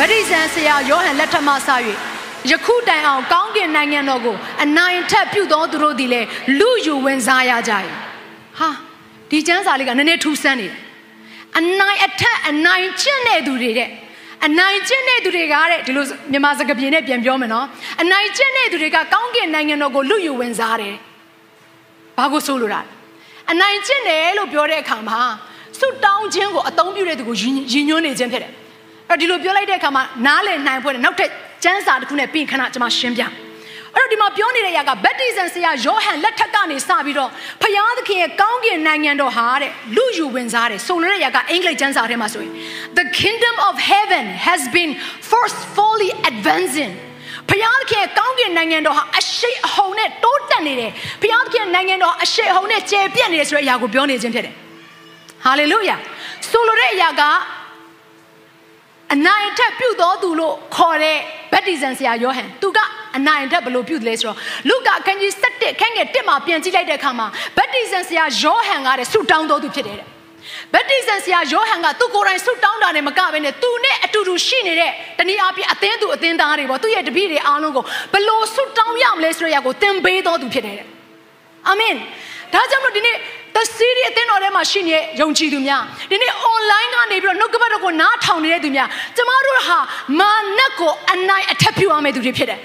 ဗတ္တိဇံဆရာယောဟန်လက်ထက်မှစ၍ယခုတိုင်အောင်ကောင်းကင်နိုင်ငံတော်ကိုအနိုင်ထက်ပြုသောသူတို့သည်လည်းလူယူဝင်စားရကြ၏ဟာဒီကျမ်းစာလေးကနည်းနည်းထူးဆန်းနေတယ်အနိုင်အထက်အနိုင်ကျင့်တဲ့သူတွေတဲ့အနိုင်ကျင့်တဲ့သူတွေကတဲ့ဒီလိုမြန်မာစကားပြေနဲ့ပြန်ပြောမယ်နော်အနိုင်ကျင့်တဲ့သူတွေကကောင်းကင်နိုင်ငံတော်ကိုလူယူဝင်စားတယ်ဘာကိုဆိုလိုတာအနိုင်ကျင့်တယ်လို့ပြောတဲ့အခါမှာဆုတောင်းခြင်းကိုအသုံးပြုတဲ့သူကိုရည်ညွှန်းနေခြင်းဖြစ်တယ် အဲ့ဒီလိုပြောလိုက်တဲ့အခါမှာနားလည်နိုင်ဖို့နောက်ထပ်ကျမ်းစာတစ်ခုနဲ့ပြင်ခဏကျွန်မရှင်းပြအဲ့တော့ဒီမှာပြောနေတဲ့အရာကဗတ္တိဇံဆရာယောဟန်လက်ထက်ကနေစပြီးတော့ဖျားသခင်ရဲ့ကောင်းကင်နိုင်ငံတော်ဟာတဲ့လူယူဝင်စားတယ်ဆိုလိုတဲ့အရာကအင်္ဂလိပ်ကျမ်းစာထဲမှာဆိုရင် The kingdom of heaven has been forcefully advancing ဖျားသခင်ကောင်းကင်နိုင်ငံတော်ဟာအရှိအဟုန်နဲ့တိုးတက်နေတယ်ဖျားသခင်နိုင်ငံတော်အရှိအဟုန်နဲ့ကျယ်ပြန့်နေတယ်ဆိုတဲ့အရာကိုပြောနေခြင်းဖြစ်တယ်ဟာလေလုယာဆိုလိုတဲ့အရာက အနိုင်ထက်ပြုတ်တော်သူလို့ခေါ်တဲ့ဗတ္တိဇံဆရာယောဟန်သူကအနိုင်ထက်ဘလို့ပြုတ်တယ်ဆိုတော့လူကအခန်းကြီး7ခန်းငယ်1မှာပြန်ကြည့်လိုက်တဲ့အခါမှာဗတ္တိဇံဆရာယောဟန်ကတဲ့ဆူတောင်းတော်သူဖြစ်တယ်တဲ့ဗတ္တိဇံဆရာယောဟန်ကသူကိုယ်တိုင်ဆူတောင်းတာနဲ့မကဘဲနဲ့သူနဲ့အတူတူရှိနေတဲ့တနည်းအားဖြင့်အသင်းသူအသင်းသားတွေပေါ့သူ့ရဲ့တပည့်တွေအားလုံးကိုဘလို့ဆူတောင်းရမလဲဆိုတဲ့အရာကိုသင်ပေးတော်သူဖြစ်တယ်တဲ့အာမင်ဒါကြောင့်မို့ဒီနေ့ The City အသင်းတော်ထဲမှာရှိနေတဲ့ယုံကြည်သူများဒီနေ့ online ကနေပြီးတော့နှုတ်ကပတ်တော်ကိုနားထောင်နေတဲ့သူများကျမတို့ဟာမာနက်ကိုအနိုင်အထက်ပြုရမယ့်သူတွေဖြစ်တယ်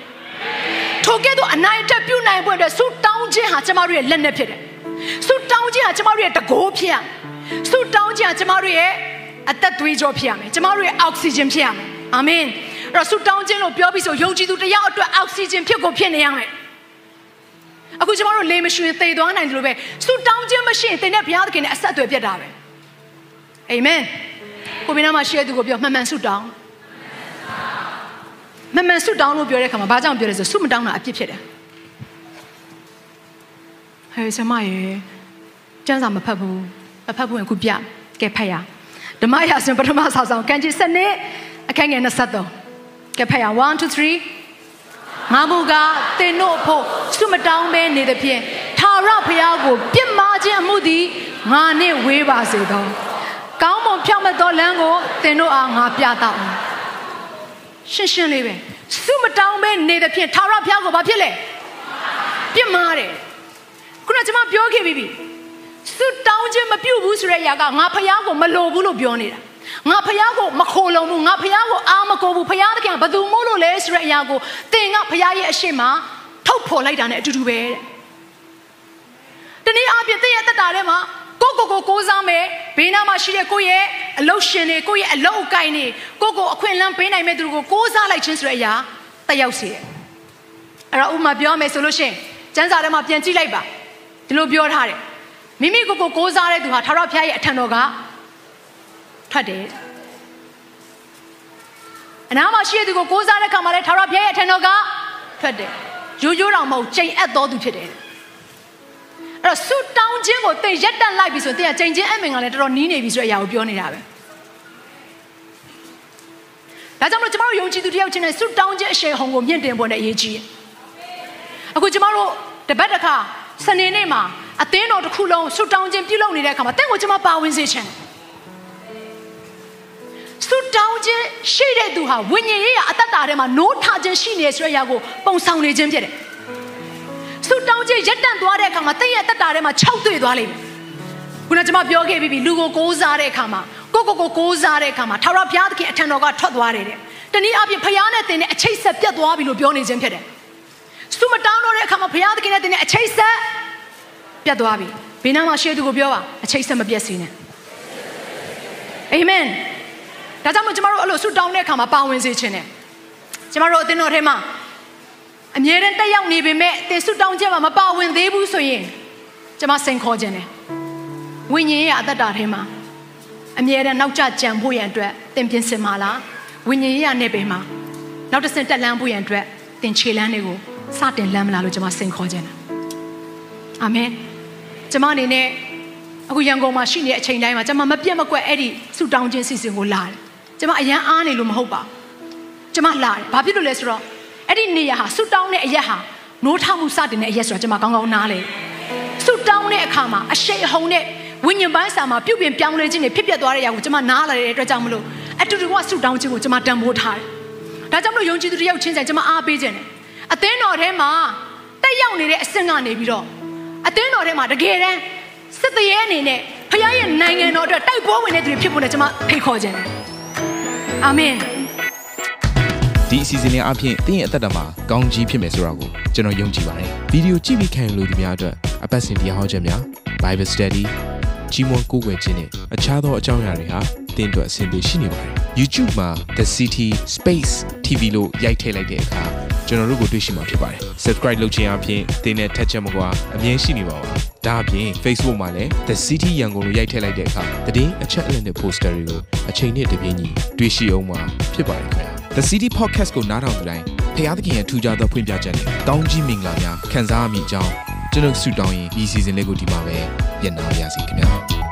။ထိုကဲ့သို့အနိုင်အထက်ပြုနိုင်ဖို့အတွက်ဆုတောင်းခြင်းဟာကျမတို့ရဲ့လက်နက်ဖြစ်တယ်။ဆုတောင်းခြင်းဟာကျမတို့ရဲ့တကိုးဖြစ်ရမယ်။ဆုတောင်းခြင်းဟာကျမတို့ရဲ့အသက်သွေးကြောဖြစ်ရမယ်။ကျမတို့ရဲ့အောက်ဆီဂျင်ဖြစ်ရမယ်။အာမင်။အဲ့တော့ဆုတောင်းခြင်းလို့ပြောပြီးဆိုယုံကြည်သူတယောက်အတွက်အောက်ဆီဂျင်ဖြစ်ကိုဖြစ်နေရမယ်။ အခုကျမတို့လေမရွှင်သေသွားနိုင်တယ်လို့ပဲဆူတောင်းခြင်းမရှိရင်သင်နဲ့ဘုရားသခင်နဲ့အဆက်အသွယ်ပြတ်တာပဲအာမင်ကိုဘီနာမှာရှေ့သူကိုပြောမှန်မှန်ဆူတောင်းမှန်မှန်ဆူတောင်းလို့ပြောတဲ့အခါမှာဘာကြောင့်ပြောလဲဆိုဆူမတောင်းတာအပြစ်ဖြစ်တယ်ဟဲ့ဆမရေကျန်းစာမဖတ်ဘူးမဖတ်ဘူးရင်ခုပြကဲဖတ်ရဓမ္မရာစင်ပထမဆောက်ဆောင်ကံကြီးစနစ်အခန်းငယ်23ကဲဖတ်ရ1 2 3 ငါမူကားတင်တို့ဖို့ဆုမတောင်းဘဲနေသဖြင့်ထာဝရဘုရားကိုပြစ်မှားခြင်းအမှုသည်ငါနှင့်ဝေးပါစေသောကောင်းမွန်ဖြောင့်မတ်သောလမ်းကိုတင်တို့အားငါပြသအောင်ရှင်းရှင်းလေးပဲဆုမတောင်းဘဲနေသဖြင့်ထာဝရဘုရားကိုဘာဖြစ်လဲပြစ်မှားတယ်ခုနကကျွန်မပြောခဲ့ပြီးပြီဆုတောင်းခြင်းမပြုတ်ဘူးဆိုတဲ့အရာကငါဘုရားကိုမလိုဘူးလို့ပြောနေတာငါဖះကိုမခိုလုံဘူးငါဖះကိုအာမကိုဘူးဖះသခင်ဘသူမို့လို့လဲဆိုတဲ့အရာကိုသင် ကဖះရဲ့အရှိမထုတ်ဖော်လိုက်တာ ਨੇ အတူတူပဲတဲ့တနည်းအားဖြင့်သင်ရဲ့တက်တာထဲမှာကိုကိုကိုကိုးစားမယ်ဘေးနားမှာရှိတဲ့ကိုရဲ့အလုတ်ရှင်တွေကိုရဲ့အလုတ်အကိုင်တွေကိုကိုအခွင့်အလမ်းပေးနိုင်မဲ့သူကိုကိုးစားလိုက်ခြင်းဆိုတဲ့အရာတက်ရောက်စေတယ်အဲ့တော့ဥမာပြောမယ်ဆိုလို့ရှိရင်ကျမ်းစာထဲမှာပြန်ကြည့်လိုက်ပါဒီလိုပြောထားတယ်မိမိကိုကိုကိုးစားတဲ့သူဟာထာဝရဘုရားရဲ့အထံတော်ကထွက်တယ်အ နားမှာရှိတဲ့သူကိုကိုးစားတဲ့ခါမှာလဲထာဝရဘုရားရဲ့အထံတော်ကထွက်တယ်ရိုးရိုးတော်မဟုတ်ချိန်အပ်တော်သူဖြစ်တယ်အဲ့တော့ဆူတောင်းခြင်းကိုသင်ရက်တန့်လိုက်ပြီဆိုရင်သင်ကချိန်ချင်းအမင်ကလည်းတော်တော်နီးနေပြီဆိုတဲ့အရာကိုပြောနေတာပဲဒါကြောင့်မလို့ကျမတို့ယုံကြည်သူတယောက်ချင်းနဲ့ဆူတောင်းခြင်းအရှိန်ဟုန်ကိုမြင့်တင်ဖို့နဲ့အရေးကြီးတယ်အခုကျမတို့တပတ်တစ်ခါစနေနေ့မှာအသင်းတော်တစ်ခုလုံးဆူတောင်းခြင်းပြုလုပ်နေတဲ့အခါမှာတင့်ကိုကျမပါဝင်စေချင်တယ် ဆုတောင်းခြင်းရှိတဲ့သူဟာဝိညာဉ်ရေးရအတ္တတာထဲမှာနိုးထခြင်းရှိနေဆိုတဲ့အရာကိုပုံဆောင်နေခြင်းဖြစ်တယ်။ဆုတောင်းခြင်းရက်တန့်သွားတဲ့အခါမှာတင့်ရဲ့အတ္တတာထဲမှာခြောက်တွေ့သွားလိမ့်မယ်။ခုနကကျွန်မပြောခဲ့ပြီးပြီလူကိုကိုးစားတဲ့အခါမှာကိုကိုကိုကိုးစားတဲ့အခါမှာထာဝရဘုရားသခင်အထံတော်ကထွက်သွားတယ်တဲ့။တနည်းအားဖြင့်ဘုရားနဲ့တင်တဲ့အချိတ်ဆက်ပြတ်သွားပြီလို့ပြောနေခြင်းဖြစ်တယ်။ဆုမတောင်းတော့တဲ့အခါမှာဘုရားသခင်နဲ့တင်တဲ့အချိတ်ဆက်ပြတ်သွားပြီ။ဘေးနားမှာရှေ့သူကိုပြောပါအချိတ်ဆက်မပြတ်စေနဲ့။အာမင်။ ဒါကြောင့်မို့ကျမတို့အဲ့လိုဆုတောင်းတဲ့အခါမှာပါဝင်စေခြင်းတယ်ကျမတို့အသင်းတော်ထဲမှာအမြဲတမ်းတက်ရောက်နေပေမဲ့သင်ဆုတောင်းခြင်းမှာမပါဝင်သေးဘူးဆိုရင်ကျမစိန်ခေါ်ခြင်းတယ်ဝိညာဉ်ရဲ့အသက်တာထဲမှာအမြဲတမ်းနောက်ကျကြံဖို့ရန်အတွက်သင်ပြင်ဆင်ပါလားဝိညာဉ်ရေးရနယ်ပယ်မှာနောက်တစ်ဆင့်တက်လန်းဖို့ရန်အတွက်သင်ခြေလန်းတွေကိုစတင်လမ်းမလားလို့ကျွန်မစိန်ခေါ်ခြင်းတယ်အာမင်ကျွန်မအနေနဲ့အခုရန်ကုန်မှာရှိနေတဲ့အချိန်တိုင်းမှာကျွန်မမပြတ်မကွက်အဲ့ဒီဆူတောင်းခြင်းစီစဉ်ကိုလာတယ် ကျွန်မအရန်အားနေလို့မဟုတ်ပါကျွန်မလာတယ်ဘာဖြစ်လို့လဲဆိုတော့အဲ့ဒီနေရာဟာဆူတောင်းတဲ့အရက်ဟာနိုးထမှုစတင်တဲ့အရက်ဆိုတော့ကျွန်မကောင်းကောင်းနားလေဆူတောင်းတဲ့အခါမှာအရှိန်ဟုန်တဲ့ဝိညာဉ်ပိုင်းစာမှာပြုတ်ပြင်ပြောင်းလဲခြင်းတွေဖြစ်ပျက်သွားတဲ့အရာကိုကျွန်မနားလာတဲ့အတွက်ကြောင့်မလို့အတူတူကဆူတောင်းခြင်းကိုကျွန်မတန်ဖိုးထားတယ်ဒါကြောင့်မလို့ယုံကြည်သူတယောက်ချင်းဆိုင်ကျွန်မအားပေးခြင်းတယ်အသင်းတော်ထဲမှာတက်ရောက်နေတဲ့အဆင့်ကနေပြီးတော့အသင်းတော်ထဲမှာတကယ်တမ်းစစ်တရေအနေနဲ့ဖခင်ရဲ့နိုင်ငံတော်အတွက်တိုက်ပွဲဝင်တဲ့သူတွေဖြစ်ဖို့လည်းကျွန်မဖိတ်ခေါ်ခြင်းတယ် အာမင်ဒီအစီအစဉ်လေးအပြင်တင်းရဲ့အသက်တာမှာကောင်းကြီးဖြစ်မယ်ဆိုတာကိုကျွန်တော်ယုံကြည်ပါတယ်ဗီဒီယိုကြည့်ပြီးခံယူလို့ဒီများအတွက်အပတ်စဉ်တရားဟောခြင်းများ Bible Study ကြီးမွန်ကိုးကွယ်ခြင်းနဲ့အခြားသောအကြောင်းအရာတွေဟာတင်းအတွက်အဆင်ပြေရှိနေပါတယ် YouTube မှာ The City Space TV လို့ရိုက်ထည့်လိုက်တဲ့အခါကျွန်တော်တို့ကိုတွေ့ရှိမှာဖြစ်ပါတယ် Subscribe လုပ်ခြင်းအပြင်တင်းနဲ့ထက်ချက်မကွာအမြင်ရှိနေပါပါ ဒါအပြင် Facebook မှာလည်း The City ရန်ကုန်လို့ရိုက်ထည့်လိုက်တဲ့အခါတည်င်းအချက်အလက်နဲ့ poster တွေကိုအချိန်နဲ့တပြေးညီတွေ့ရှိအောင်မှာဖြစ်ပါတယ်ခင်ဗျာ The City Podcast ကိုနားထောင်ကြတိုင်းဖျားသခင်ရဲ့ထူကြသောဖွင့်ပြချက်နဲ့ကောင်းကြီးမင်္ဂလာများခံစားမိအကြောင်းကျွန်တော်ဆုတောင်းရင်ဒီ season လေးကိုဒီမှာပဲညံ့နာပါရစေခင်ဗျာ